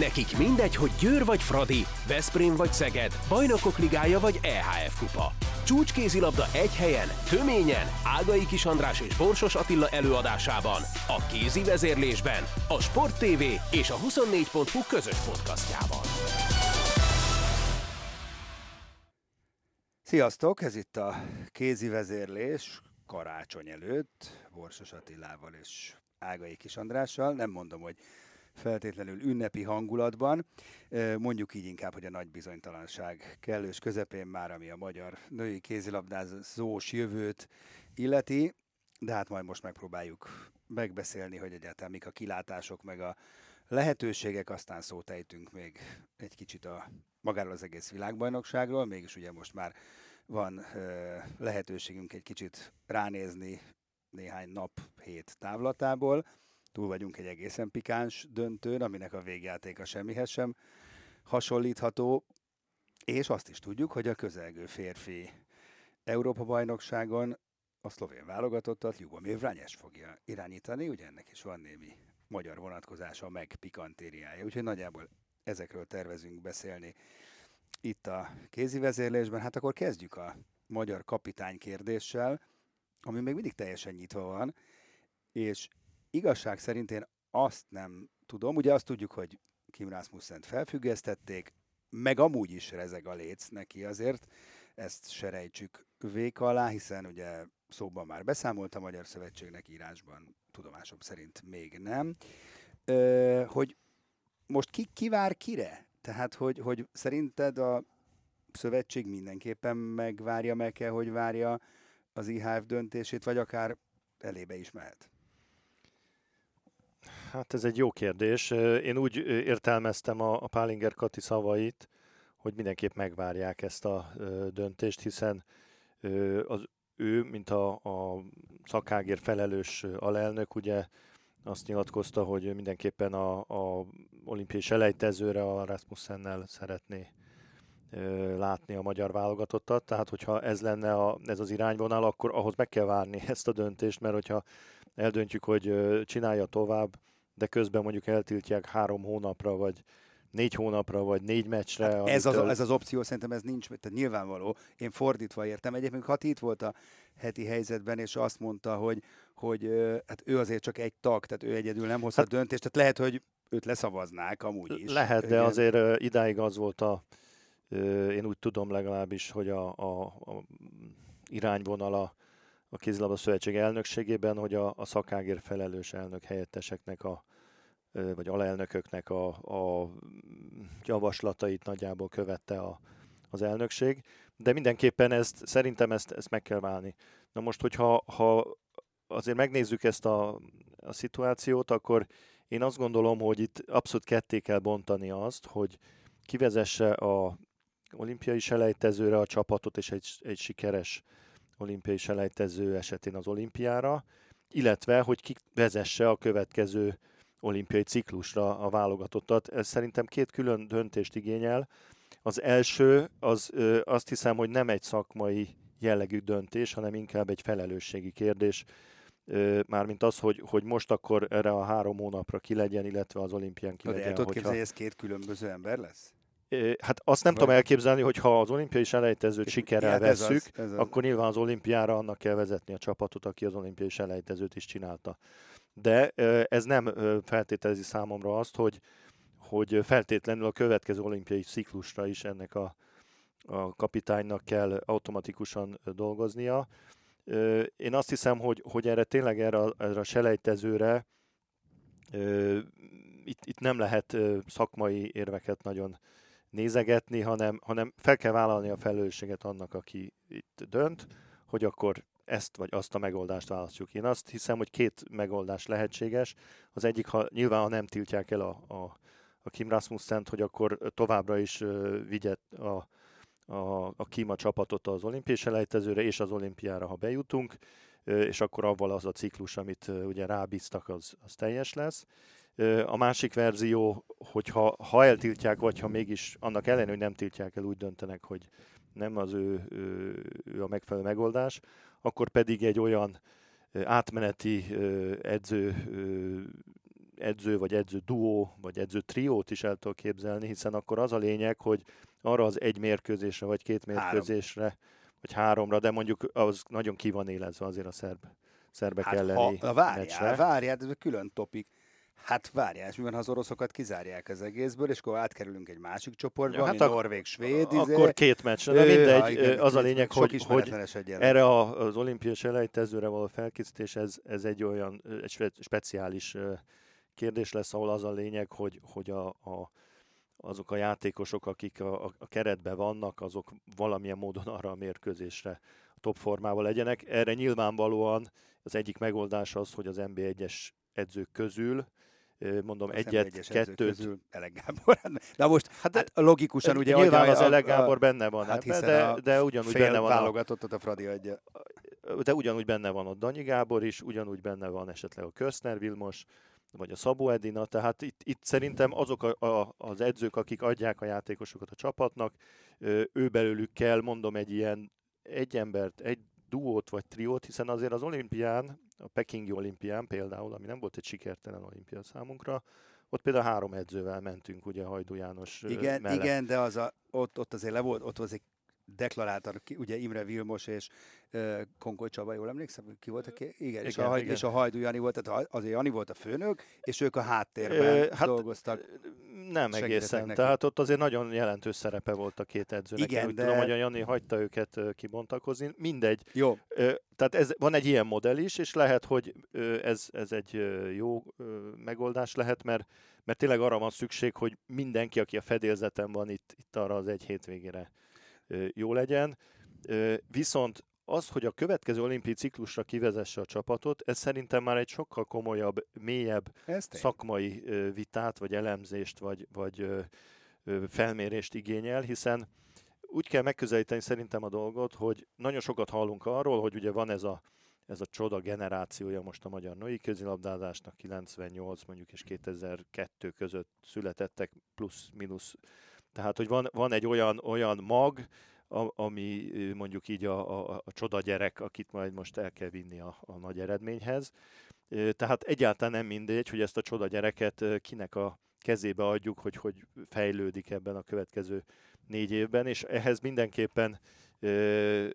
Nekik mindegy, hogy Győr vagy Fradi, Veszprém vagy Szeged, Bajnokok Ligája vagy EHF Kupa. Csúcskézilabda egy helyen, töményen, Ágai Kis András és Borsos Attila előadásában, a kézi vezérlésben, a Sport TV és a 24.hu közös podcastjában. Sziasztok, ez itt a kézi vezérlés karácsony előtt, Borsos Attilával és Ágai Kis Andrással. Nem mondom, hogy feltétlenül ünnepi hangulatban. Mondjuk így inkább, hogy a nagy bizonytalanság kellős közepén már, ami a magyar női kézilabdázós jövőt illeti, de hát majd most megpróbáljuk megbeszélni, hogy egyáltalán mik a kilátások, meg a lehetőségek, aztán szót ejtünk még egy kicsit a magáról az egész világbajnokságról, mégis ugye most már van lehetőségünk egy kicsit ránézni néhány nap, hét távlatából túl vagyunk egy egészen pikáns döntőn, aminek a végjátéka semmihez sem hasonlítható, és azt is tudjuk, hogy a közelgő férfi Európa-bajnokságon a szlovén válogatottat Ljubomir Vrányes fogja irányítani, ugye ennek is van némi magyar vonatkozása, meg pikantériája, úgyhogy nagyjából ezekről tervezünk beszélni itt a kézi vezérlésben. Hát akkor kezdjük a magyar kapitány kérdéssel, ami még mindig teljesen nyitva van, és igazság szerint én azt nem tudom, ugye azt tudjuk, hogy Kim Rasmussen-t felfüggesztették, meg amúgy is rezeg a léc neki azért, ezt se rejtsük véka alá, hiszen ugye szóban már beszámolt a Magyar Szövetségnek írásban, tudomásom szerint még nem, Ö, hogy most ki, ki vár kire? Tehát, hogy, hogy szerinted a szövetség mindenképpen megvárja, meg kell, hogy várja az IHF döntését, vagy akár elébe is mehet? Hát ez egy jó kérdés. Én úgy értelmeztem a, a Pálinger Kati szavait, hogy mindenképp megvárják ezt a döntést, hiszen az ő, mint a, a szakágér felelős alelnök, ugye azt nyilatkozta, hogy mindenképpen a, a olimpiai selejtezőre a Rasmussennel szeretné látni a magyar válogatottat, tehát hogyha ez lenne a, ez az irányvonal, akkor ahhoz meg kell várni ezt a döntést, mert hogyha eldöntjük, hogy csinálja tovább, de közben mondjuk eltiltják három hónapra, vagy négy hónapra, vagy négy meccsre. Hát ez, az, ez az opció szerintem ez nincs, tehát nyilvánvaló. Én fordítva értem. Egyébként Hati itt volt a heti helyzetben, és azt mondta, hogy, hogy hát ő azért csak egy tag, tehát ő egyedül nem hozhat hát, döntést, tehát lehet, hogy őt leszavaznák amúgy is. Lehet, de azért idáig az volt a, én úgy tudom legalábbis, hogy a, a, a irányvonala a kézilabda szövetség elnökségében, hogy a, a szakágér felelős elnök helyetteseknek a, vagy alelnököknek a, a javaslatait nagyjából követte a, az elnökség, de mindenképpen ezt, szerintem ezt, ezt meg kell válni. Na most, hogyha ha azért megnézzük ezt a, a szituációt, akkor én azt gondolom, hogy itt abszolút ketté kell bontani azt, hogy kivezesse a olimpiai selejtezőre a csapatot, és egy, egy sikeres olimpiai selejtező esetén az olimpiára, illetve hogy ki vezesse a következő olimpiai ciklusra a válogatottat. Ez szerintem két külön döntést igényel. Az első, az azt hiszem, hogy nem egy szakmai jellegű döntés, hanem inkább egy felelősségi kérdés. Mármint az, hogy, hogy most akkor erre a három hónapra ki legyen, illetve az olimpián ki legyen. De el tudod képzelni, hogy ez két különböző ember lesz? Hát azt nem Vagy... tudom elképzelni, hogy ha az olimpiai selejtezőt sikerrel hát vesszük, ez az, ez az. akkor nyilván az olimpiára annak kell vezetni a csapatot, aki az olimpiai selejtezőt is csinálta. De ez nem feltételezi számomra azt, hogy, hogy feltétlenül a következő olimpiai ciklusra is ennek a, a kapitánynak kell automatikusan dolgoznia. Én azt hiszem, hogy, hogy erre tényleg erre, erre a selejtezőre itt, itt nem lehet szakmai érveket nagyon nézegetni, hanem, hanem fel kell vállalni a felelősséget annak, aki itt dönt, hogy akkor ezt vagy azt a megoldást választjuk. Én azt hiszem, hogy két megoldás lehetséges. Az egyik, ha nyilván ha nem tiltják el a, a, a Kim Rasmussen-t, hogy akkor továbbra is uh, vigye a, a, a Kima csapatot az olimpiai selejtezőre és az olimpiára, ha bejutunk, és akkor avval az a ciklus, amit ugye rábíztak, az, az teljes lesz. A másik verzió, hogyha ha eltiltják, vagy ha mégis annak ellenére, hogy nem tiltják el, úgy döntenek, hogy nem az ő, ő, ő a megfelelő megoldás, akkor pedig egy olyan átmeneti edző edző, vagy edző duó, vagy edző triót is el tudok képzelni, hiszen akkor az a lényeg, hogy arra az egy mérkőzésre, vagy két mérkőzésre, Három. vagy háromra, de mondjuk az nagyon ki van élezve azért a szerb, szerbek hát elleni ha, várjál, meccsre. várjál, ez külön topik. Hát várjál, és mi van, ha az oroszokat kizárják az egészből, és akkor átkerülünk egy másik csoportba, ja, hát ami Norvég, Svéd. Izé. Akkor két meccs, de mindegy, ha, igen, az a lényeg, hogy, hogy erre az olimpiai selejtezőre való felkészítés, ez, ez egy olyan egy speciális kérdés lesz, ahol az a lényeg, hogy, hogy a, a, azok a játékosok, akik a, a keretben vannak, azok valamilyen módon arra a mérkőzésre a top formával legyenek. Erre nyilvánvalóan az egyik megoldás az, hogy az NB1-es edzők közül mondom egyet, kettőt. Elek Gábor. De most hát, hát logikusan ugye... Nyilván az Elek Gábor benne van hát ebbe, de, de ugyanúgy benne van válogatottat a Fradi adja. De ugyanúgy benne van ott Danyi Gábor is, ugyanúgy benne van esetleg a Köszner Vilmos, vagy a Szabó Edina, tehát itt, itt szerintem azok a, a, az edzők, akik adják a játékosokat a csapatnak, ő belőlük kell, mondom, egy ilyen egy embert, egy duót vagy triót, hiszen azért az olimpián, a Pekingi olimpián például, ami nem volt egy sikertelen olimpia számunkra, ott például három edzővel mentünk, ugye Hajdú János Igen, mellett. igen, de az a, ott, ott azért le volt, ott az egy deklaráltan, ugye Imre Vilmos és uh, Konkoly Csaba, jól emlékszem, ki volt a ké? Igen, igen, és, a, igen. és a Hajdú Jani volt, tehát azért Jani volt a főnök, és ők a háttérben uh, hát, dolgoztak. Nem egészen, neki. tehát ott azért nagyon jelentős szerepe volt a két edzőnek. Igen, Én úgy de... tudom, hogy a Jani hagyta őket kibontakozni. Mindegy. Jó. Tehát ez, van egy ilyen modell is, és lehet, hogy ez, ez egy jó megoldás lehet, mert, mert tényleg arra van szükség, hogy mindenki, aki a fedélzeten van itt, itt arra az egy hétvégére jó legyen. Viszont az, hogy a következő olimpiai ciklusra kivezesse a csapatot, ez szerintem már egy sokkal komolyabb, mélyebb szakmai vitát, vagy elemzést, vagy, vagy felmérést igényel, hiszen úgy kell megközelíteni szerintem a dolgot, hogy nagyon sokat hallunk arról, hogy ugye van ez a, ez a csoda generációja most a magyar női közilabdázásnak, 98 mondjuk és 2002 között születettek plusz-minusz. Tehát, hogy van, van egy olyan, olyan mag, ami mondjuk így a, a, a csoda gyerek, akit majd most el kell vinni a, a nagy eredményhez. Tehát egyáltalán nem mindegy, hogy ezt a csoda gyereket kinek a kezébe adjuk, hogy hogy fejlődik ebben a következő négy évben, és ehhez mindenképpen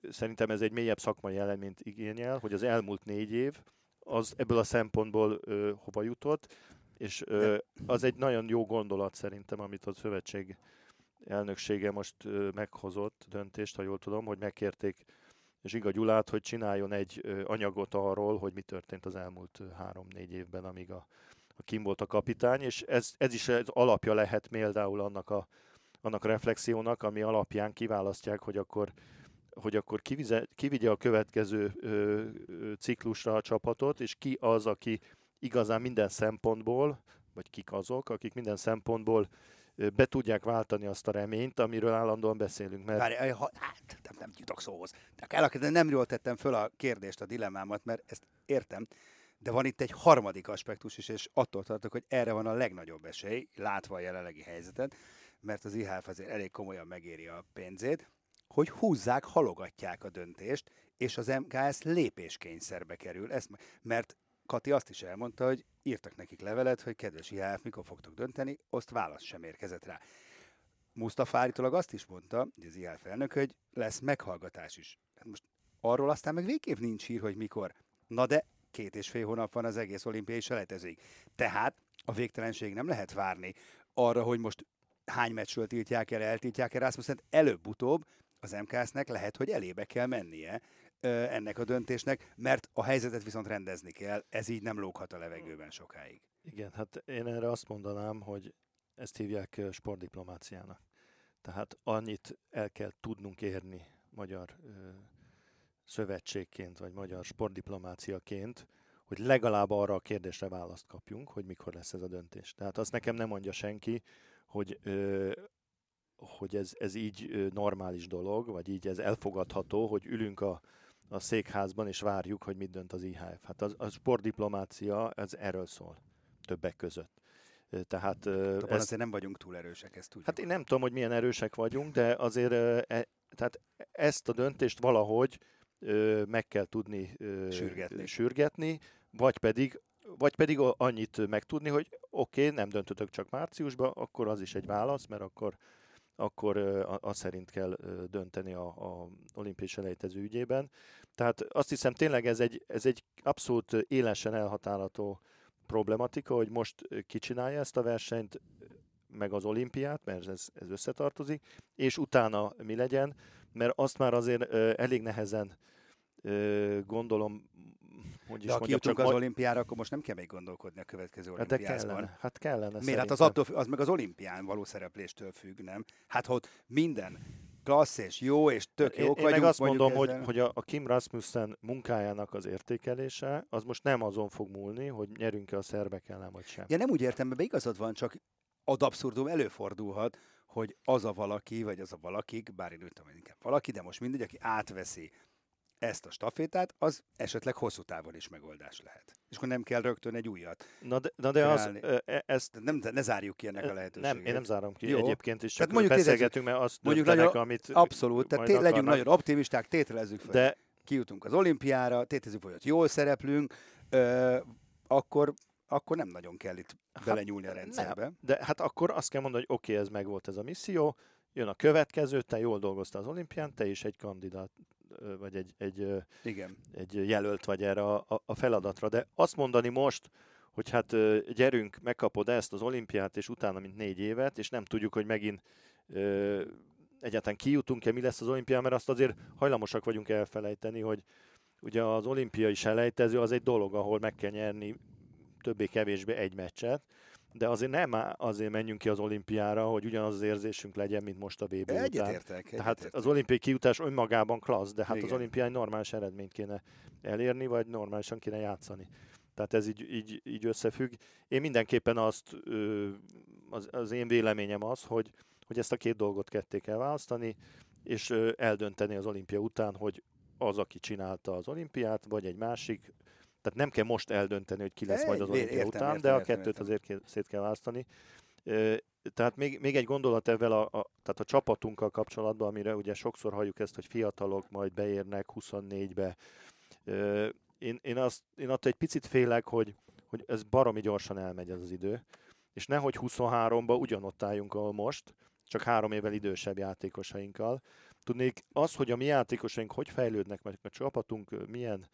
szerintem ez egy mélyebb szakmai eleményt igényel, hogy az elmúlt négy év az ebből a szempontból hova jutott, és az egy nagyon jó gondolat szerintem, amit a szövetség elnöksége most meghozott döntést, ha jól tudom, hogy megkérték Zsiga Gyulát, hogy csináljon egy anyagot arról, hogy mi történt az elmúlt három-négy évben, amíg a, a Kim volt a kapitány, és ez, ez is az alapja lehet például annak a, annak a reflexiónak, ami alapján kiválasztják, hogy akkor hogy akkor kivize, kivigye a következő ö, ö, ciklusra a csapatot, és ki az, aki igazán minden szempontból, vagy kik azok, akik minden szempontból be tudják váltani azt a reményt, amiről állandóan beszélünk. Mert... Várj, ha, hát, nem, nem jutok szóhoz. De kell, nem jól tettem föl a kérdést, a dilemmámat, mert ezt értem, de van itt egy harmadik aspektus is, és attól tartok, hogy erre van a legnagyobb esély, látva a jelenlegi helyzetet, mert az IHF azért elég komolyan megéri a pénzét, hogy húzzák, halogatják a döntést, és az MKS lépéskényszerbe kerül. Ezt, mert Kati azt is elmondta, hogy írtak nekik levelet, hogy kedves IHF, mikor fogtok dönteni, azt válasz sem érkezett rá. Mustafa állítólag azt is mondta, hogy az IHF elnök, hogy lesz meghallgatás is. Hát most arról aztán meg végképp nincs hír, hogy mikor. Na de két és fél hónap van az egész olimpiai selejtezőig. Tehát a végtelenség nem lehet várni arra, hogy most hány meccsről tiltják el, eltiltják el Rasmussen, előbb-utóbb az MKS-nek lehet, hogy elébe kell mennie ennek a döntésnek, mert a helyzetet viszont rendezni kell, ez így nem lóghat a levegőben sokáig. Igen, hát én erre azt mondanám, hogy ezt hívják sportdiplomáciának. Tehát annyit el kell tudnunk érni magyar ö, szövetségként, vagy magyar sportdiplomáciaként, hogy legalább arra a kérdésre választ kapjunk, hogy mikor lesz ez a döntés. Tehát azt nekem nem mondja senki, hogy ö, hogy ez, ez így normális dolog, vagy így ez elfogadható, hogy ülünk a, a székházban, és várjuk, hogy mit dönt az IHF. Hát az, a sportdiplomácia, ez erről szól, többek között. Tehát, ez, azért nem vagyunk túl erősek, ezt tudjuk. Hát én nem tudom, hogy milyen erősek vagyunk, de azért e, tehát ezt a döntést valahogy meg kell tudni sürgetni. sürgetni, vagy pedig vagy pedig annyit megtudni, hogy oké, okay, nem döntötök csak márciusban, akkor az is egy válasz, mert akkor akkor az szerint kell dönteni a, a olimpiai selejtező ügyében. Tehát azt hiszem tényleg ez egy, ez egy abszolút élesen elhatárolható problematika, hogy most kicsinálja ezt a versenyt, meg az olimpiát, mert ez, ez összetartozik, és utána mi legyen, mert azt már azért elég nehezen gondolom hogy de ha kijutunk az olimpiára, akkor most nem kell még gondolkodni a következő hát olimpiában. Hát kellene, hát kellene Miért? Hát az, attól, az meg az olimpián való szerepléstől függ, nem? Hát ha ott minden klassz és jó, és tök jók én, vagyunk. Én meg azt mondom, ezzel... hogy, hogy a, a Kim Rasmussen munkájának az értékelése, az most nem azon fog múlni, hogy nyerünk-e a szerbek ellen, vagy sem. Ja, nem úgy értem, mert igazad van, csak ad abszurdum előfordulhat, hogy az a valaki, vagy az a valakik, bár én úgy inkább valaki, de most mindegy, aki átveszi ezt a stafétát, az esetleg hosszú távon is megoldás lehet. És akkor nem kell rögtön egy újat Na de, na de az, e, ezt... Nem, ne zárjuk ki ennek a lehetőséget. Nem, én nem zárom ki Jó. egyébként is, csak tehát mondjuk beszélgetünk, mert azt mondjuk nagyon, amit Abszolút, tehát té- legyünk nagyon optimisták, tételezzük fel. De... Kijutunk az olimpiára, tételezzük, hogy ott jól szereplünk, ö, akkor akkor nem nagyon kell itt hát, belenyúlni a rendszerbe. Nem, de hát akkor azt kell mondani, hogy oké, okay, ez meg volt ez a misszió, jön a következő, te jól dolgoztál az olimpián, te is egy kandidát vagy egy, egy, Igen. egy jelölt vagy erre a, a feladatra. De azt mondani most, hogy hát gyerünk, megkapod ezt az olimpiát, és utána mint négy évet, és nem tudjuk, hogy megint ö, egyáltalán kijutunk-e, mi lesz az olimpián, mert azt azért hajlamosak vagyunk elfelejteni, hogy ugye az olimpiai selejtező az egy dolog, ahol meg kell nyerni többé-kevésbé egy meccset, de azért nem azért menjünk ki az olimpiára, hogy ugyanaz az érzésünk legyen, mint most a VB után. Egyetértek. Tehát az olimpiai kijutás önmagában klassz, de hát Igen. az olimpiai normális eredményt kéne elérni, vagy normálisan kéne játszani. Tehát ez így, így, így összefügg. Én mindenképpen azt, az, az én véleményem az, hogy, hogy ezt a két dolgot ketté kell választani, és eldönteni az olimpia után, hogy az, aki csinálta az olimpiát, vagy egy másik, tehát nem kell most eldönteni, hogy ki lesz majd az olimpia után, értem, de a kettőt értem. azért szét kell választani. Tehát még, még egy gondolat ezzel a, a, tehát a csapatunkkal kapcsolatban, amire ugye sokszor halljuk ezt, hogy fiatalok majd beérnek 24-be. Én, én, azt, én attól egy picit félek, hogy, hogy ez baromi gyorsan elmegy ez az idő, és nehogy 23-ba ugyanott álljunk, ahol most, csak három évvel idősebb játékosainkkal. Tudnék, az, hogy a mi játékosaink hogy fejlődnek, mert a csapatunk milyen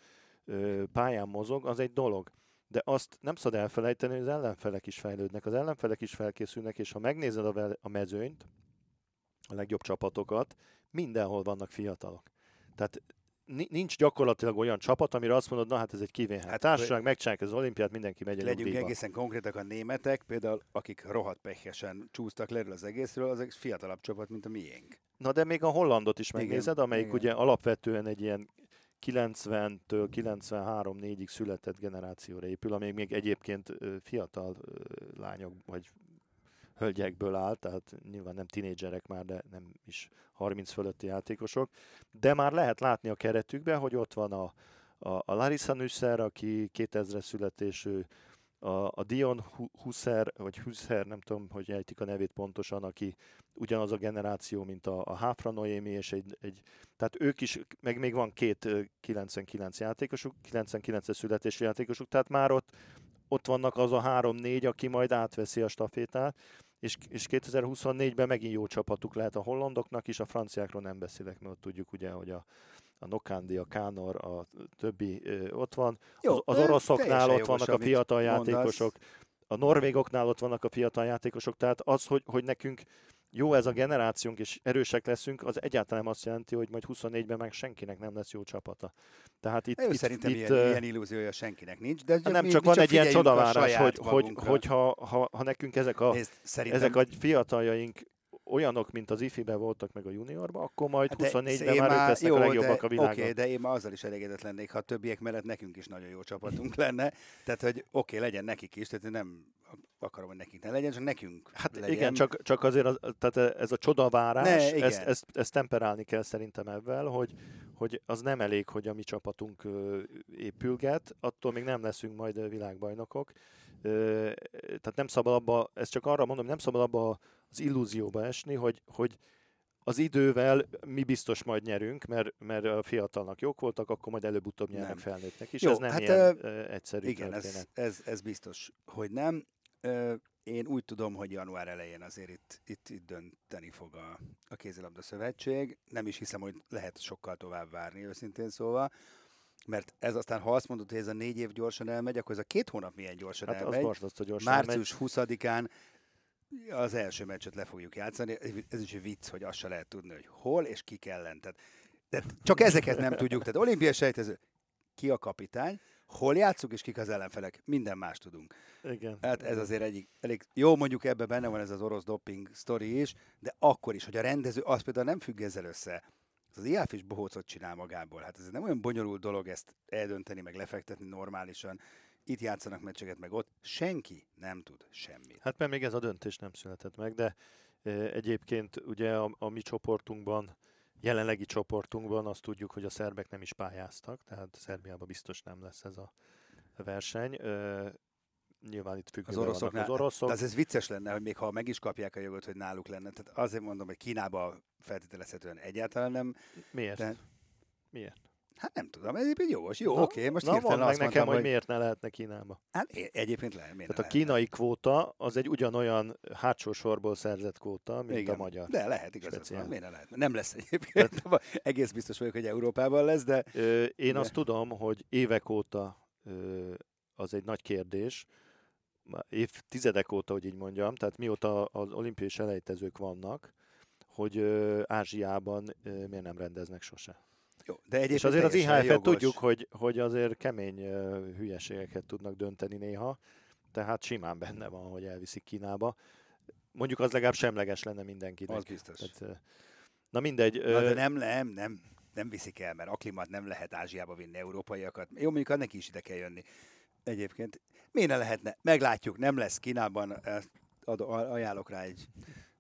pályán mozog, az egy dolog. De azt nem szabad elfelejteni, hogy az ellenfelek is fejlődnek, az ellenfelek is felkészülnek, és ha megnézed a, a mezőnyt, a legjobb csapatokat, mindenhol vannak fiatalok. Tehát nincs gyakorlatilag olyan csapat, amire azt mondod, na hát ez egy kivéhet. Hát, társaság megcsinálják az olimpiát, mindenki megy Legyünk egészen konkrétak a németek, például akik rohadt pehesen csúsztak le az egészről, az egy fiatalabb csapat, mint a miénk. Na de még a hollandot is megnézed, igen, amelyik igen. ugye alapvetően egy ilyen 90-től 93-4-ig született generációra épül, ami még egyébként fiatal lányok vagy hölgyekből áll, tehát nyilván nem tinédzserek már, de nem is 30 fölötti játékosok, de már lehet látni a keretükben, hogy ott van a, a, a Larissa Nüsser, aki 2000-es születésű, a, a Dion Husser, vagy Husser, nem tudom, hogy ejtik a nevét pontosan, aki ugyanaz a generáció, mint a, a Háfra Noémi, és egy, egy, tehát ők is, meg még van két 99 játékosuk, 99-es születési játékosuk, tehát már ott, ott vannak az a három-négy, aki majd átveszi a stafétát, és, és 2024-ben megint jó csapatuk lehet a hollandoknak is, a franciákról nem beszélek, mert ott tudjuk ugye, hogy a, a Nokandi, a Kánor, a többi ott van. Jó, az, az oroszoknál ott vannak a fiatal játékosok, a norvégoknál ott vannak a fiatal játékosok, tehát az, hogy, hogy nekünk jó ez a generációnk, és erősek leszünk, az egyáltalán nem azt jelenti, hogy majd 24-ben meg senkinek nem lesz jó csapata. Tehát itt, Jó, itt, szerintem itt, ilyen, uh, ilyen illúziója senkinek nincs. De nem mi, csak mi van csak egy ilyen csodavárás, hogy, hogy, hogyha ha, ha nekünk ezek a, Nézd, ezek a fiataljaink olyanok, mint az ifi voltak meg a juniorban, akkor majd hát 24-ben már ők lesznek jó, a legjobbak de, a világon. Oké, okay, de én már azzal is elégedett lennék, ha a többiek mellett nekünk is nagyon jó csapatunk lenne. Tehát, hogy oké, okay, legyen nekik is, tehát nem akarom, hogy nekik ne legyen, csak nekünk Hát legyen. igen, csak, csak azért az, tehát ez a csodavárás, ne, ezt, ezt, ezt, temperálni kell szerintem ebben, hogy, hogy az nem elég, hogy a mi csapatunk épülget, attól még nem leszünk majd világbajnokok. Tehát nem szabad abba, ezt csak arra mondom, nem szabad abba az illúzióba esni, hogy, hogy az idővel mi biztos majd nyerünk, mert, mert a fiatalnak jók voltak, akkor majd előbb-utóbb nyernek Nem. felnőttnek is. Jó, ez nem hát, ilyen ö, egyszerű Igen, történet. ez, ez, ez biztos, hogy nem. Én úgy tudom, hogy január elején azért itt, itt, itt dönteni fog a, a kézilabda szövetség. Nem is hiszem, hogy lehet sokkal tovább várni, őszintén szóval. Mert ez aztán, ha azt mondod, hogy ez a négy év gyorsan elmegy, akkor ez a két hónap milyen gyorsan Hát az elmegy. borzasztó gyorsan. Március 20-án az első meccset le fogjuk játszani. Ez is egy vicc, hogy azt se lehet tudni, hogy hol és ki ellen. Tehát, de csak ezeket nem tudjuk. Tehát olimpiai sejtező, ki a kapitány, hol játszunk és kik az ellenfelek. Minden más tudunk. Igen. Hát ez azért egyik, elég jó, mondjuk ebben benne van ez az orosz doping sztori is, de akkor is, hogy a rendező, az például nem függ ezzel össze. Az IAF is bohócot csinál magából. Hát ez nem olyan bonyolult dolog ezt eldönteni, meg lefektetni normálisan. Itt játszanak meccseket, meg ott. Senki nem tud semmit. Hát mert még ez a döntés nem született meg, de e, egyébként ugye a, a mi csoportunkban, jelenlegi csoportunkban azt tudjuk, hogy a szerbek nem is pályáztak, tehát Szerbiában biztos nem lesz ez a verseny. E, nyilván itt függőben vannak oroszoknál- az oroszok. De az ez vicces lenne, hogy még ha meg is kapják a jogot, hogy náluk lenne. Tehát azért mondom, hogy Kínába feltételezhetően egyáltalán nem. Miért? de- Miért? Hát nem tudom, ez egyébként jogos. Jó, Na, oké, most Na, hirtelen meg azt nekem, mondtam, hogy, hogy... miért ne lehetne Kínába. Hát egyébként lehet, miért Tehát a lehetne? kínai kvóta az egy ugyanolyan hátsó sorból szerzett kvóta, mint Igen. a magyar. De lehet, igazad van. Miért ne lehet? Nem lesz egyébként. Egész biztos vagyok, hogy Európában lesz, de Ö, én De- azt tudom, hogy évek óta ö, az egy nagy kérdés, évtizedek óta, hogy így mondjam, tehát mióta az olimpiai selejtezők vannak, hogy ö, Ázsiában ö, miért nem rendeznek sose. Jó. De egyébként És azért az IHF-et tudjuk, hogy, hogy azért kemény hülyeségeket tudnak dönteni néha, tehát simán benne van, hogy elviszik Kínába. Mondjuk az legalább semleges lenne mindenkinek. Az biztos. Tehát, na mindegy. Na, de nem, nem, nem, nem viszik el, mert aklimat nem lehet Ázsiába vinni európaiakat. Jó, mondjuk neki is ide kell jönni. Egyébként miért ne lehetne? Meglátjuk, nem lesz Kínában, ad, ajánlok rá egy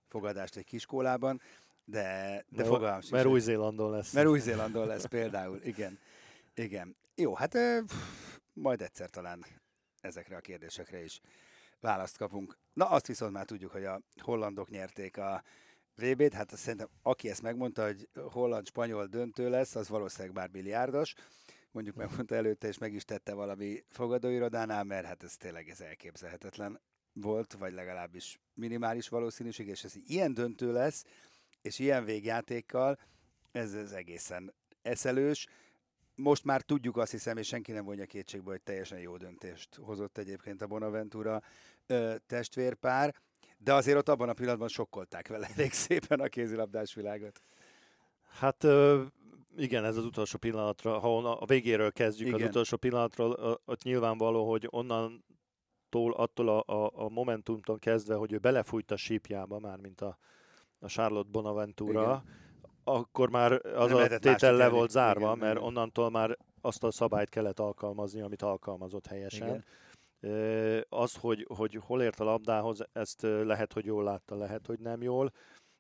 fogadást egy kiskólában, de, de mert, fogalmam sincs. mert Új-Zélandon lesz. Mert Új-Zélandon lesz például, igen. Igen. Jó, hát pff, majd egyszer talán ezekre a kérdésekre is választ kapunk. Na, azt viszont már tudjuk, hogy a hollandok nyerték a VB-t, hát azt szerintem aki ezt megmondta, hogy holland-spanyol döntő lesz, az valószínűleg már milliárdos. Mondjuk megmondta előtte, és meg is tette valami fogadóirodánál, mert hát ez tényleg ez elképzelhetetlen volt, vagy legalábbis minimális valószínűség, és ez ilyen döntő lesz, és ilyen végjátékkal, ez, ez egészen eszelős. Most már tudjuk azt hiszem, és senki nem vonja kétségbe, hogy teljesen jó döntést hozott egyébként a Bonaventura ö, testvérpár, de azért ott abban a pillanatban sokkolták vele elég szépen a kézilabdás világot. Hát ö, igen, ez az utolsó pillanatra, ha onna, a végéről kezdjük, Igen. az utolsó pillanatról, ott nyilvánvaló, hogy onnantól, attól a, a, a momentumtól kezdve, hogy ő belefújt a sípjába, már mint a, a Charlotte Bonaventura, akkor már az Nem a tétel le volt zárva, Igen, mert igen. onnantól már azt a szabályt kellett alkalmazni, amit alkalmazott helyesen. Igen. Az, hogy, hogy hol ért a labdához, ezt lehet, hogy jól látta, lehet, hogy nem jól.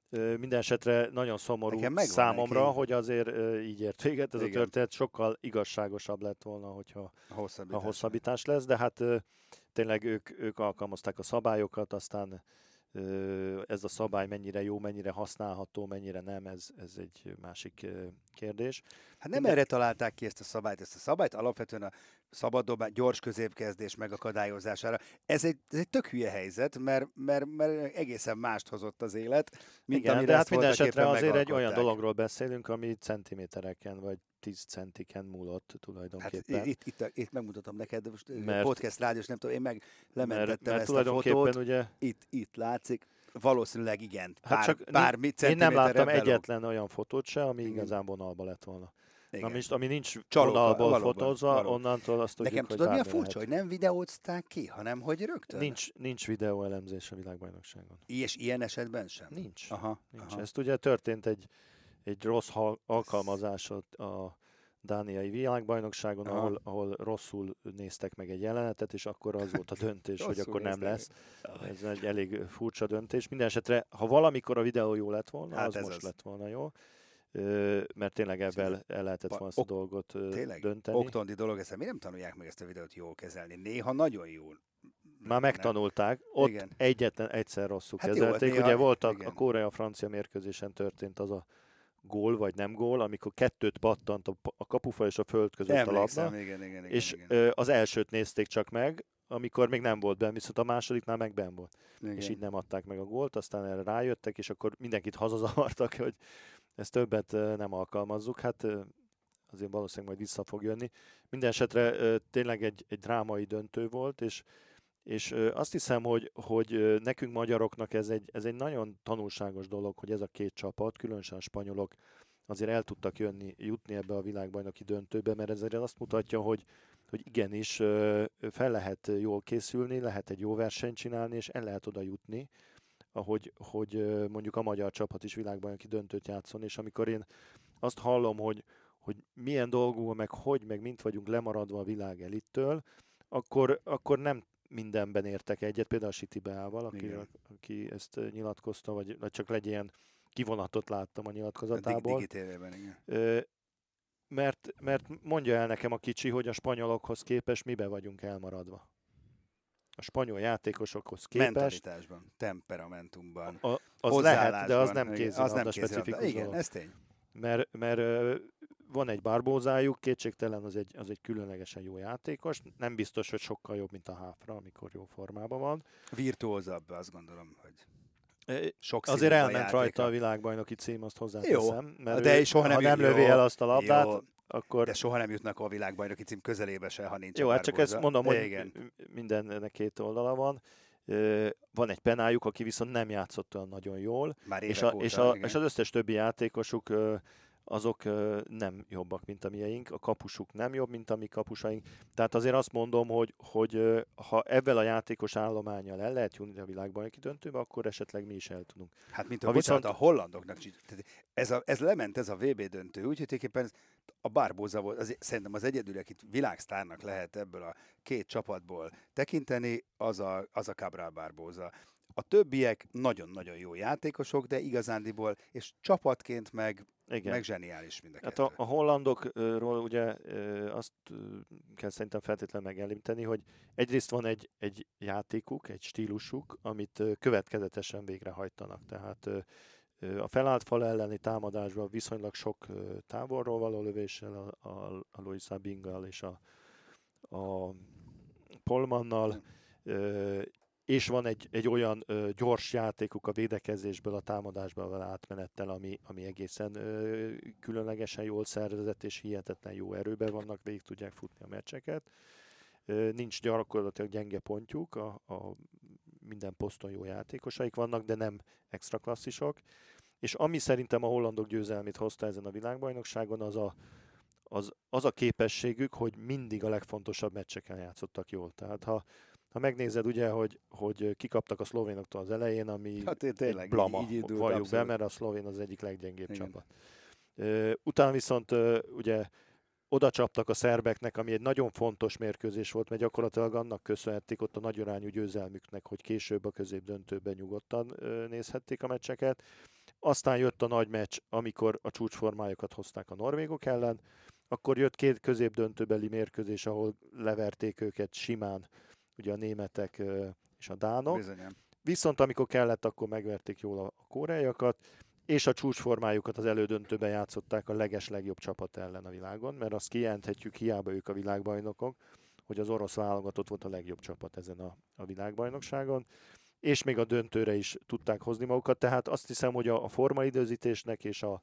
Minden esetre nagyon szomorú megvan számomra, neki. hogy azért így ért véget ez Igen. a történet. Sokkal igazságosabb lett volna, hogyha A hosszabbítás. a hosszabbítás lesz, de hát tényleg ők, ők alkalmazták a szabályokat, aztán ez a szabály mennyire jó, mennyire használható, mennyire nem, ez, ez egy másik kérdés. Hát nem Minden- erre találták ki ezt a szabályt. Ezt a szabályt alapvetően a szabaddobás, gyors középkezdés megakadályozására. Ez egy, ez egy tök hülye helyzet, mert, mert, mert egészen mást hozott az élet, mint Igen, amire de hát minden esetre azért egy olyan dologról beszélünk, ami centimétereken vagy 10 centiken múlott Hát tulajdonképpen. itt, itt, itt megmutatom neked, de most Mert- mert, podcast rádiós, nem tudom, én meg mert, lementettem mert ezt a tulajdonképpen fotót. ugye, Itt, itt látszik. Valószínűleg igen. Hát Pár, csak pár mi én nem láttam belóg. egyetlen olyan fotót se, ami Igen. igazán vonalba lett volna. Igen. Ami, ami nincs Csalóka- vonalból valóban, fotózva, valóban. onnantól azt tudjuk, Nekem hogy tudod, mi a furcsa, lehet. hogy nem videózták ki, hanem hogy rögtön? Nincs, nincs videóelemzés a világbajnokságon. És ilyen esetben sem? Nincs. Aha, Nincs. aha. Ezt ugye történt egy, egy rossz hal- alkalmazás ott a dániai világbajnokságon, Aha. ahol, ahol rosszul néztek meg egy jelenetet, és akkor az volt a döntés, hogy akkor nem lesz. Ez egy elég furcsa döntés. Minden esetre, ha valamikor a videó jó lett volna, Hát az ez most az. lett volna jó. Ö, mert tényleg ebben el lehetett volna ezt a ok- dolgot Tényleg, dönteni. oktondi dolog ez, mi nem tanulják meg ezt a videót jól kezelni. Néha nagyon jól Már megtanulták, ott igen. egyetlen egyszer rosszul hát kezelték. Jó, Ugye volt a, a Korea-francia mérkőzésen történt az a gól vagy nem gól, amikor kettőt pattant a, a kapufa és a föld között Emlékszem, a labda, igen, igen, igen, és igen. az elsőt nézték csak meg, amikor még nem volt benne, viszont a másodiknál meg ben volt. Igen. És így nem adták meg a gólt, aztán erre rájöttek, és akkor mindenkit hazazavartak, hogy ezt többet nem alkalmazzuk. Hát azért valószínűleg majd vissza fog jönni. Minden esetre tényleg egy, egy drámai döntő volt, és, és azt hiszem, hogy, hogy nekünk magyaroknak ez egy, ez egy nagyon tanulságos dolog, hogy ez a két csapat, különösen a spanyolok, azért el tudtak jönni, jutni ebbe a világbajnoki döntőbe, mert ez azt mutatja, hogy, hogy igenis fel lehet jól készülni, lehet egy jó versenyt csinálni, és el lehet oda jutni, ahogy hogy mondjuk a magyar csapat is világbajnoki döntőt játszon, és amikor én azt hallom, hogy, hogy milyen dolgunk, meg hogy, meg mint vagyunk lemaradva a világ elittől, akkor, akkor nem mindenben értek egyet, például a Siti Beával, aki, aki ezt nyilatkozta, vagy, vagy csak legyen kivonatot láttam a nyilatkozatából. A igen. Ö, mert, mert mondja el nekem a kicsi, hogy a spanyolokhoz képest mibe vagyunk elmaradva. A spanyol játékosokhoz képest... Mentalitásban, temperamentumban, a, Az lehet, de az nem kézilabda specifikus Igen, ez tény. Mert, mert van egy barbózájuk, kétségtelen az egy, az egy különlegesen jó játékos, nem biztos, hogy sokkal jobb, mint a Háfra, amikor jó formában van. Virtuózabb, azt gondolom, hogy sok Azért elment rajta a világbajnoki cím, azt hozzáteszem. Jó, mert de ő, soha nem, ha nem lövi el azt a labdát, jó, akkor... De soha nem jutnak a világbajnoki cím közelébe se, ha nincs Jó, hát csak ezt mondom, hogy igen. mindennek két oldala van. Van egy penájuk, aki viszont nem játszott olyan nagyon jól, Már és, a, óta, és, a, és az összes többi játékosuk azok nem jobbak, mint a mieink, a kapusuk nem jobb, mint a mi kapusaink. Tehát azért azt mondom, hogy, hogy ha ebben a játékos állományjal el lehet jutni a világbajnoki döntőbe, akkor esetleg mi is el tudunk. Hát mint a, viszont... a hollandoknak, ez, a, ez lement ez a VB döntő, úgyhogy tulajdonképpen a Barbóza volt, az, szerintem az egyedül, akit világsztárnak lehet ebből a két csapatból tekinteni, az a, az a Cabral Barbóza. A többiek nagyon-nagyon jó játékosok, de igazándiból, és csapatként meg, Igen. meg zseniális mind a hát a, a hollandokról ugye azt kell szerintem feltétlenül megemlíteni, hogy egyrészt van egy, egy játékuk, egy stílusuk, amit következetesen végrehajtanak. Tehát a felállt fal elleni támadásban viszonylag sok távolról való lövéssel, a, a, a Luisa Binggal és a, a Polmannal, és van egy, egy olyan ö, gyors játékuk a védekezésből, a támadásból a átmenettel, ami, ami egészen ö, különlegesen jól szervezett, és hihetetlen jó erőben vannak, végig tudják futni a meccseket. Ö, nincs gyakorlatilag gyenge pontjuk, a, a minden poszton jó játékosaik vannak, de nem extra klasszisok. És ami szerintem a hollandok győzelmét hozta ezen a világbajnokságon, az a, az, az a képességük, hogy mindig a legfontosabb meccseken játszottak jól. Tehát ha ha megnézed ugye, hogy, hogy kikaptak a szlovénoktól az elején, ami hát, tényleg, egy blama, így indult, valljuk abszolút. be, mert a szlovén az egyik leggyengébb Igen. csapat. utána viszont ugye oda csaptak a szerbeknek, ami egy nagyon fontos mérkőzés volt, mert gyakorlatilag annak köszönhették ott a nagyarányú győzelmüknek, hogy később a közép döntőben nyugodtan nézhették a meccseket. Aztán jött a nagy meccs, amikor a csúcsformájukat hozták a norvégok ellen, akkor jött két közép döntőbeli mérkőzés, ahol leverték őket simán ugye a németek és a dánok. Bizonyán. Viszont amikor kellett, akkor megverték jól a koreaiakat, és a csúcsformájukat az elődöntőben játszották a leges legjobb csapat ellen a világon, mert azt kijelenthetjük, hiába ők a világbajnokok, hogy az orosz válogatott volt a legjobb csapat ezen a, a világbajnokságon, és még a döntőre is tudták hozni magukat, tehát azt hiszem, hogy a, a formaidőzítésnek és a,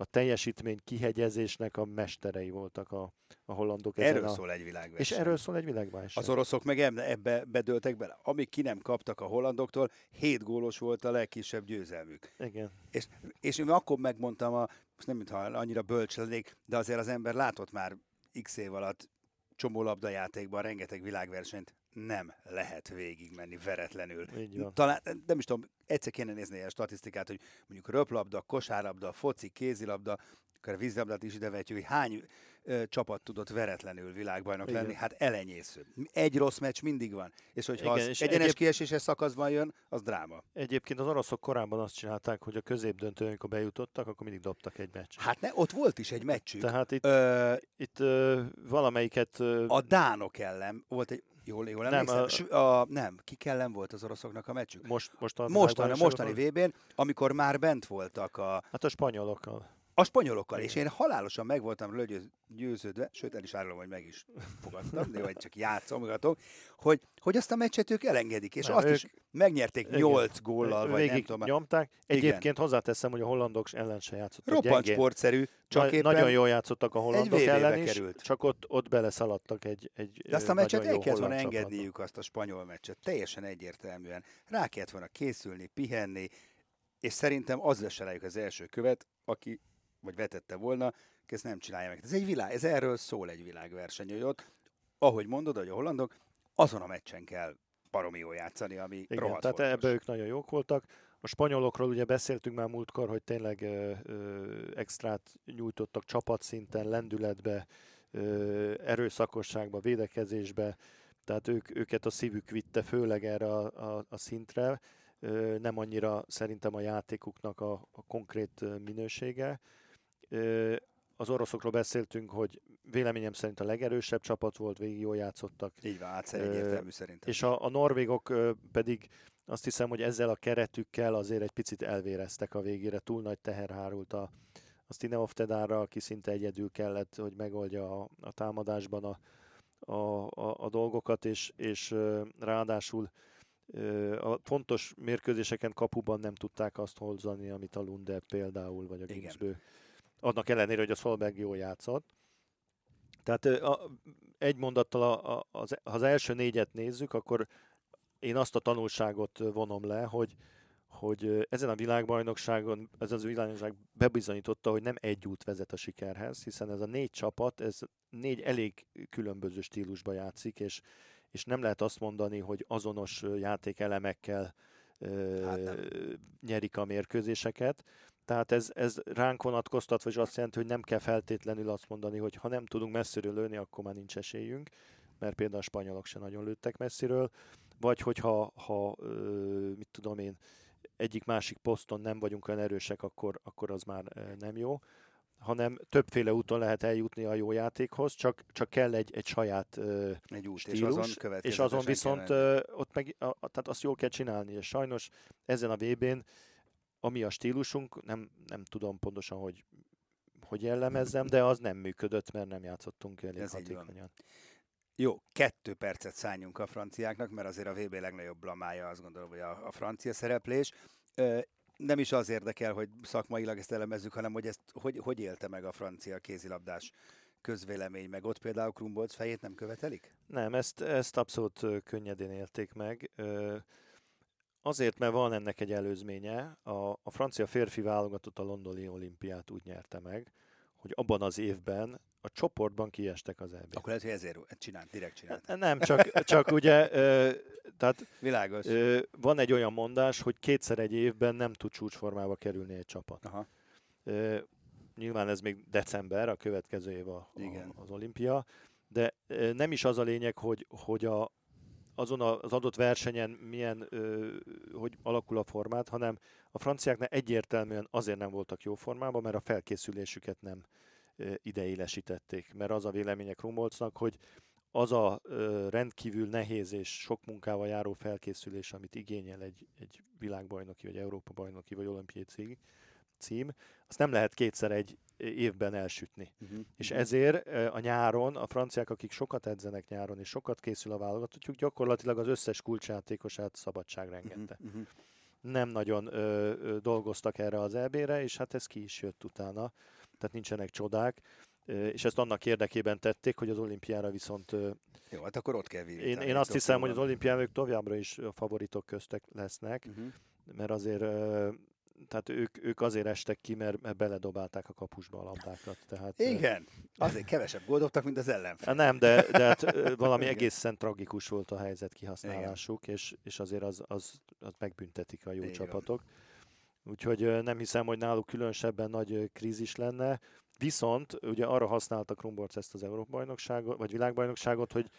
a teljesítmény kihegyezésnek a mesterei voltak a, a hollandok. Erről a... szól egy világverseny. És erről szól egy világverseny. Az oroszok meg ebbe bedöltek bele. Amíg ki nem kaptak a hollandoktól, hét gólos volt a legkisebb győzelmük. Igen. És, és én akkor megmondtam, a, most nem mintha annyira bölcs lennék, de azért az ember látott már x év alatt csomó labdajátékban rengeteg világversenyt nem lehet végigmenni veretlenül. Talán, nem is tudom, egyszer kéne nézni a statisztikát, hogy mondjuk röplabda, kosárlabda, foci, kézilabda, akár vízlabdát is idevetjük, hogy hány ö, csapat tudott veretlenül világbajnok Igen. lenni, hát elenyésző. Egy rossz meccs mindig van, és hogyha Igen, az és egyenes egyéb... kieséses szakaszban jön, az dráma. Egyébként az oroszok korábban azt csinálták, hogy a középdöntőn, amikor bejutottak, akkor mindig dobtak egy meccset. Hát ne, ott volt is egy meccsük. Tehát itt, ö, itt ö, valamelyiket... Ö... A dánok ellen volt egy Jól, jól Nem? A... A, nem, ki ellen volt az oroszoknak a meccsük? Most, Mostani, világbajnokságon? mostani VB-n, amikor már bent voltak a, Hát a spanyolokkal. A spanyolokkal, Igen. és én halálosan meg voltam róla győz- győződve, sőt el is árulom, hogy meg is fogadtam, de vagy csak játszogatok, hogy, hogy azt a meccset ők elengedik, és Nem, azt ők- is megnyerték Igen. 8 góllal, vagy Végig nem tudom. nyomták. Egyébként hozzáteszem, hogy a hollandok ellen se játszottak Roppant gyengén. sportszerű, csak Na- éppen... Nagyon jól játszottak a hollandok ellen is, került. csak ott, ott beleszaladtak egy, egy De azt a meccset el kellett volna engedniük, azt a spanyol meccset, teljesen egyértelműen. Rá kellett volna készülni, pihenni, és szerintem az lesz rájuk az első követ, aki, vagy vetette volna, ezt nem csinálja meg. Ez egy világ, ez erről szól egy világverseny, hogy ott, ahogy mondod, hogy a hollandok, azon a meccsen kell baromi jól játszani, ami Igen, rohadt tehát fontos. ebbe ők nagyon jók voltak. A spanyolokról ugye beszéltünk már múltkor, hogy tényleg ö, ö, extrát nyújtottak csapatszinten, lendületbe, ö, erőszakosságba, védekezésbe, tehát ők, őket a szívük vitte főleg erre a, a, a szintre, ö, nem annyira szerintem a játékuknak a, a konkrét minősége. Az oroszokról beszéltünk, hogy véleményem szerint a legerősebb csapat volt, végig jól játszottak, Így van, átszer Ö, egyértelmű szerintem. és a, a norvégok pedig azt hiszem, hogy ezzel a keretükkel azért egy picit elvéreztek a végére. Túl nagy teher hárult a, a Stineoftedára, aki szinte egyedül kellett, hogy megoldja a, a támadásban a, a, a, a dolgokat, és, és ráadásul a fontos mérkőzéseken kapuban nem tudták azt hozni, amit a Lunde például, vagy a Igen. Annak ellenére, hogy a Szolberg jól játszott. Tehát ö, a, egy mondattal, a, a, az, ha az első négyet nézzük, akkor én azt a tanulságot vonom le, hogy, hogy ö, ezen a világbajnokságon, ez az világbajnokság bebizonyította, hogy nem egy út vezet a sikerhez, hiszen ez a négy csapat, ez négy elég különböző stílusba játszik, és, és nem lehet azt mondani, hogy azonos ö, játékelemekkel ö, Hát nem. nyerik a mérkőzéseket. Tehát ez, ez ránk vonatkoztat, vagy azt jelenti, hogy nem kell feltétlenül azt mondani, hogy ha nem tudunk messziről lőni, akkor már nincs esélyünk, mert például a spanyolok se nagyon lőttek messziről, vagy hogyha ha, mit tudom én, egyik-másik poszton nem vagyunk olyan erősek, akkor, akkor az már nem jó. Hanem többféle úton lehet eljutni a jó játékhoz, csak, csak kell egy, egy saját egy út, és stílus, azon és azon viszont ö, ott meg, a- tehát azt jól kell csinálni, és sajnos ezen a VB-n, ami a stílusunk, nem, nem tudom pontosan, hogy hogy jellemezzem, de az nem működött, mert nem játszottunk elég Ez hatékonyan. Jó, kettő percet szálljunk a franciáknak, mert azért a VB legnagyobb blamája azt gondolom, hogy a, a francia szereplés. Ö, nem is az érdekel, hogy szakmailag ezt elemezzük, hanem hogy ezt hogy, hogy élte meg a francia kézilabdás közvélemény, meg ott például Krumbolc fejét nem követelik? Nem, ezt, ezt abszolút könnyedén élték meg. Ö, Azért, mert van ennek egy előzménye. A, a francia férfi válogatott a londoni olimpiát úgy nyerte meg, hogy abban az évben a csoportban kiestek az eb Akkor lehet, hogy ezért csinált, direkt csinált. Nem, csak, csak ugye, ö, tehát Világos. ö, van egy olyan mondás, hogy kétszer egy évben nem tud csúcsformába kerülni egy csapat. Aha. Ö, nyilván ez még december, a következő év a, Igen. a, az olimpia, de nem is az a lényeg, hogy, hogy a, azon az adott versenyen milyen, hogy alakul a formát, hanem a franciáknál egyértelműen azért nem voltak jó formában, mert a felkészülésüket nem ideélesítették. Mert az a véleménye Krumbolcnak, hogy az a rendkívül nehéz és sok munkával járó felkészülés, amit igényel egy, egy világbajnoki, vagy Európa bajnoki, vagy olimpiai cím, cím, azt nem lehet kétszer egy évben elsütni. Uh-huh. És ezért ö, a nyáron, a franciák, akik sokat edzenek nyáron, és sokat készül a válogatottjuk, gyakorlatilag az összes kulcsjátékosát szabadságra engedte. Uh-huh. Nem nagyon ö, ö, dolgoztak erre az EB-re, és hát ez ki is jött utána. Tehát nincsenek csodák. És ezt annak érdekében tették, hogy az olimpiára viszont Jó, hát akkor ott kell vívni. én, én azt hiszem, hogy az olimpián ők továbbra is a favoritok köztek lesznek, Uh-huh. mert azért tehát ők, ők azért estek ki, mert, mert beledobálták a kapusba a labdákat. Tehát, Igen, azért kevesebb gólt dobtak, mint az ellenfél. Hát nem, de, de hát valami Igen. egészen tragikus volt a helyzet kihasználásuk, és, és azért az, az, az megbüntetik a jó van. csapatok. Úgyhogy nem hiszem, hogy náluk különösebben nagy krízis lenne. Viszont ugye arra használta Krumborc ezt az Európa-bajnokságot, vagy világbajnokságot, hogy,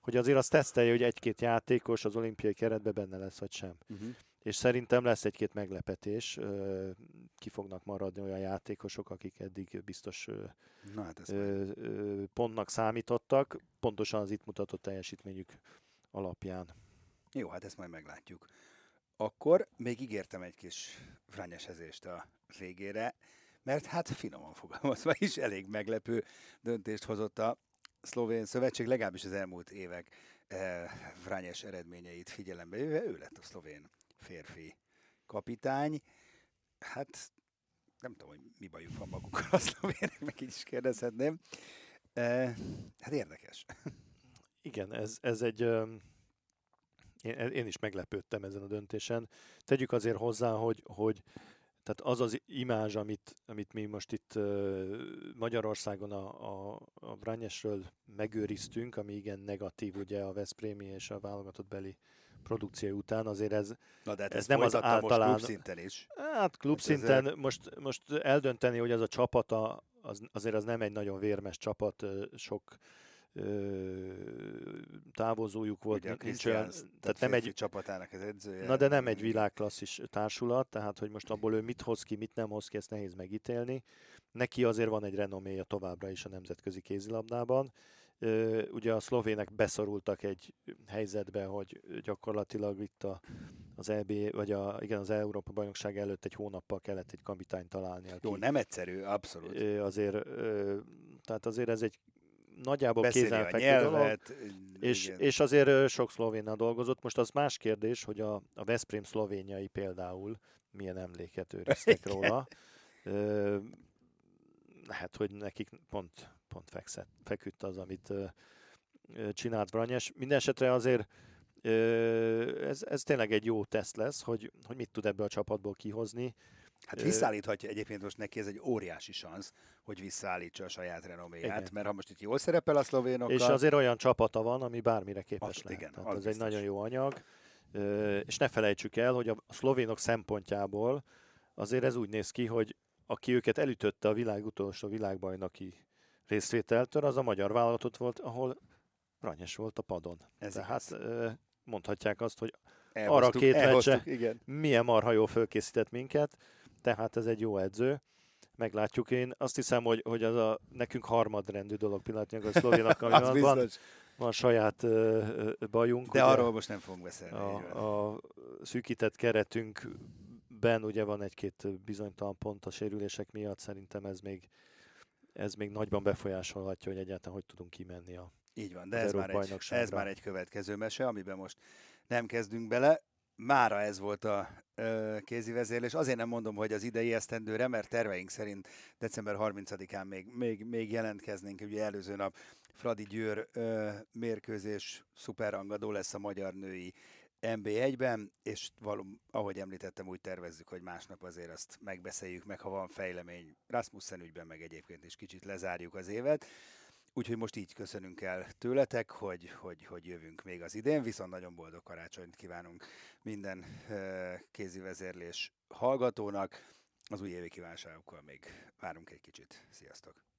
hogy azért azt tesztelje, hogy egy-két játékos az olimpiai keretben benne lesz, vagy sem. Uh-huh. És szerintem lesz egy-két meglepetés, ki fognak maradni olyan játékosok, akik eddig biztos Na hát ez pontnak számítottak, pontosan az itt mutatott teljesítményük alapján. Jó, hát ezt majd meglátjuk. Akkor még ígértem egy kis frányesezést a végére, mert hát finoman fogalmazva is elég meglepő döntést hozott a szlovén szövetség, legalábbis az elmúlt évek eh, Vrányes eredményeit figyelembe véve, ő lett a szlovén férfi kapitány. Hát nem tudom, hogy mi bajuk van magukkal a szlovének, meg így is kérdezhetném. Eh, hát érdekes. Igen, ez, ez egy... Én, én is meglepődtem ezen a döntésen. Tegyük azért hozzá, hogy, hogy tehát az az imázs, amit, amit mi most itt Magyarországon a, a, a Brányesről megőriztünk, ami igen negatív ugye a Veszprémi és a válogatott beli produkció után, azért ez, Na de hát ez nem az általán... Most szinten is. Hát klubszinten ezzel... most, most eldönteni, hogy az a csapata, az, azért az nem egy nagyon vérmes csapat, sok távozójuk volt, Ugye nincs olyan, tehát nem egy csapatának az edzője. Na de nem egy világklasszis társulat, tehát hogy most abból ő mit hoz ki, mit nem hoz ki, ezt nehéz megítélni. Neki azért van egy renoméja továbbra is a nemzetközi kézilabdában. Ugye a szlovének beszorultak egy helyzetbe, hogy gyakorlatilag itt a, az EB, vagy a, igen, az Európa bajnokság előtt egy hónappal kellett egy kapitányt találni. Aki Jó, nem egyszerű, abszolút. Azért, tehát azért ez egy nagyjából kézenfekvő dolog, és, és azért sok szlovénnal dolgozott. Most az más kérdés, hogy a, a Veszprém szlovéniai például milyen emléket őriztek róla. Ö, lehet, hogy nekik pont, pont fekszett, feküdt az, amit csinált Branyes. Mindenesetre azért ez, ez tényleg egy jó teszt lesz, hogy, hogy mit tud ebből a csapatból kihozni. Hát visszaállíthatja egyébként most neki ez egy óriási szansz, hogy visszaállítsa a saját renoméját, igen. mert ha most itt jól szerepel a szlovénokkal... És azért olyan csapata van, ami bármire képes az, lehet. Igen, Tehát ez biztos. egy nagyon jó anyag. És ne felejtsük el, hogy a szlovénok szempontjából azért ez úgy néz ki, hogy aki őket elütötte a világ utolsó világbajnoki részvételtől, az a magyar vállalatot volt, ahol Ranyes volt a padon. Ez Tehát igaz. mondhatják azt, hogy arra két meccse milyen marha jó fölkészített minket, tehát ez egy jó edző. Meglátjuk én. Azt hiszem, hogy, hogy az a nekünk harmadrendű dolog pillanatnyilag a szlovénak, ami van, van, saját uh, bajunk. De ugye, arról most nem fogunk beszélni. A, a szűkített keretünkben ugye van egy-két bizonytalan pont a sérülések miatt, szerintem ez még, ez még nagyban befolyásolhatja, hogy egyáltalán hogy tudunk kimenni a Így van, de ez már, egy, ez már egy következő mese, amiben most nem kezdünk bele mára ez volt a ö, kézi vezérlés. Azért nem mondom, hogy az idei esztendőre, mert terveink szerint december 30-án még, még, még jelentkeznénk. Ugye előző nap Fradi Győr ö, mérkőzés szuperrangadó lesz a magyar női MB1-ben, és valóm, ahogy említettem, úgy tervezzük, hogy másnap azért azt megbeszéljük meg, ha van fejlemény Rasmussen ügyben, meg egyébként is kicsit lezárjuk az évet. Úgyhogy most így köszönünk el tőletek, hogy, hogy, hogy jövünk még az idén, viszont nagyon boldog karácsonyt kívánunk minden kézi vezérlés hallgatónak. Az új évi kívánságokkal még várunk egy kicsit. Sziasztok!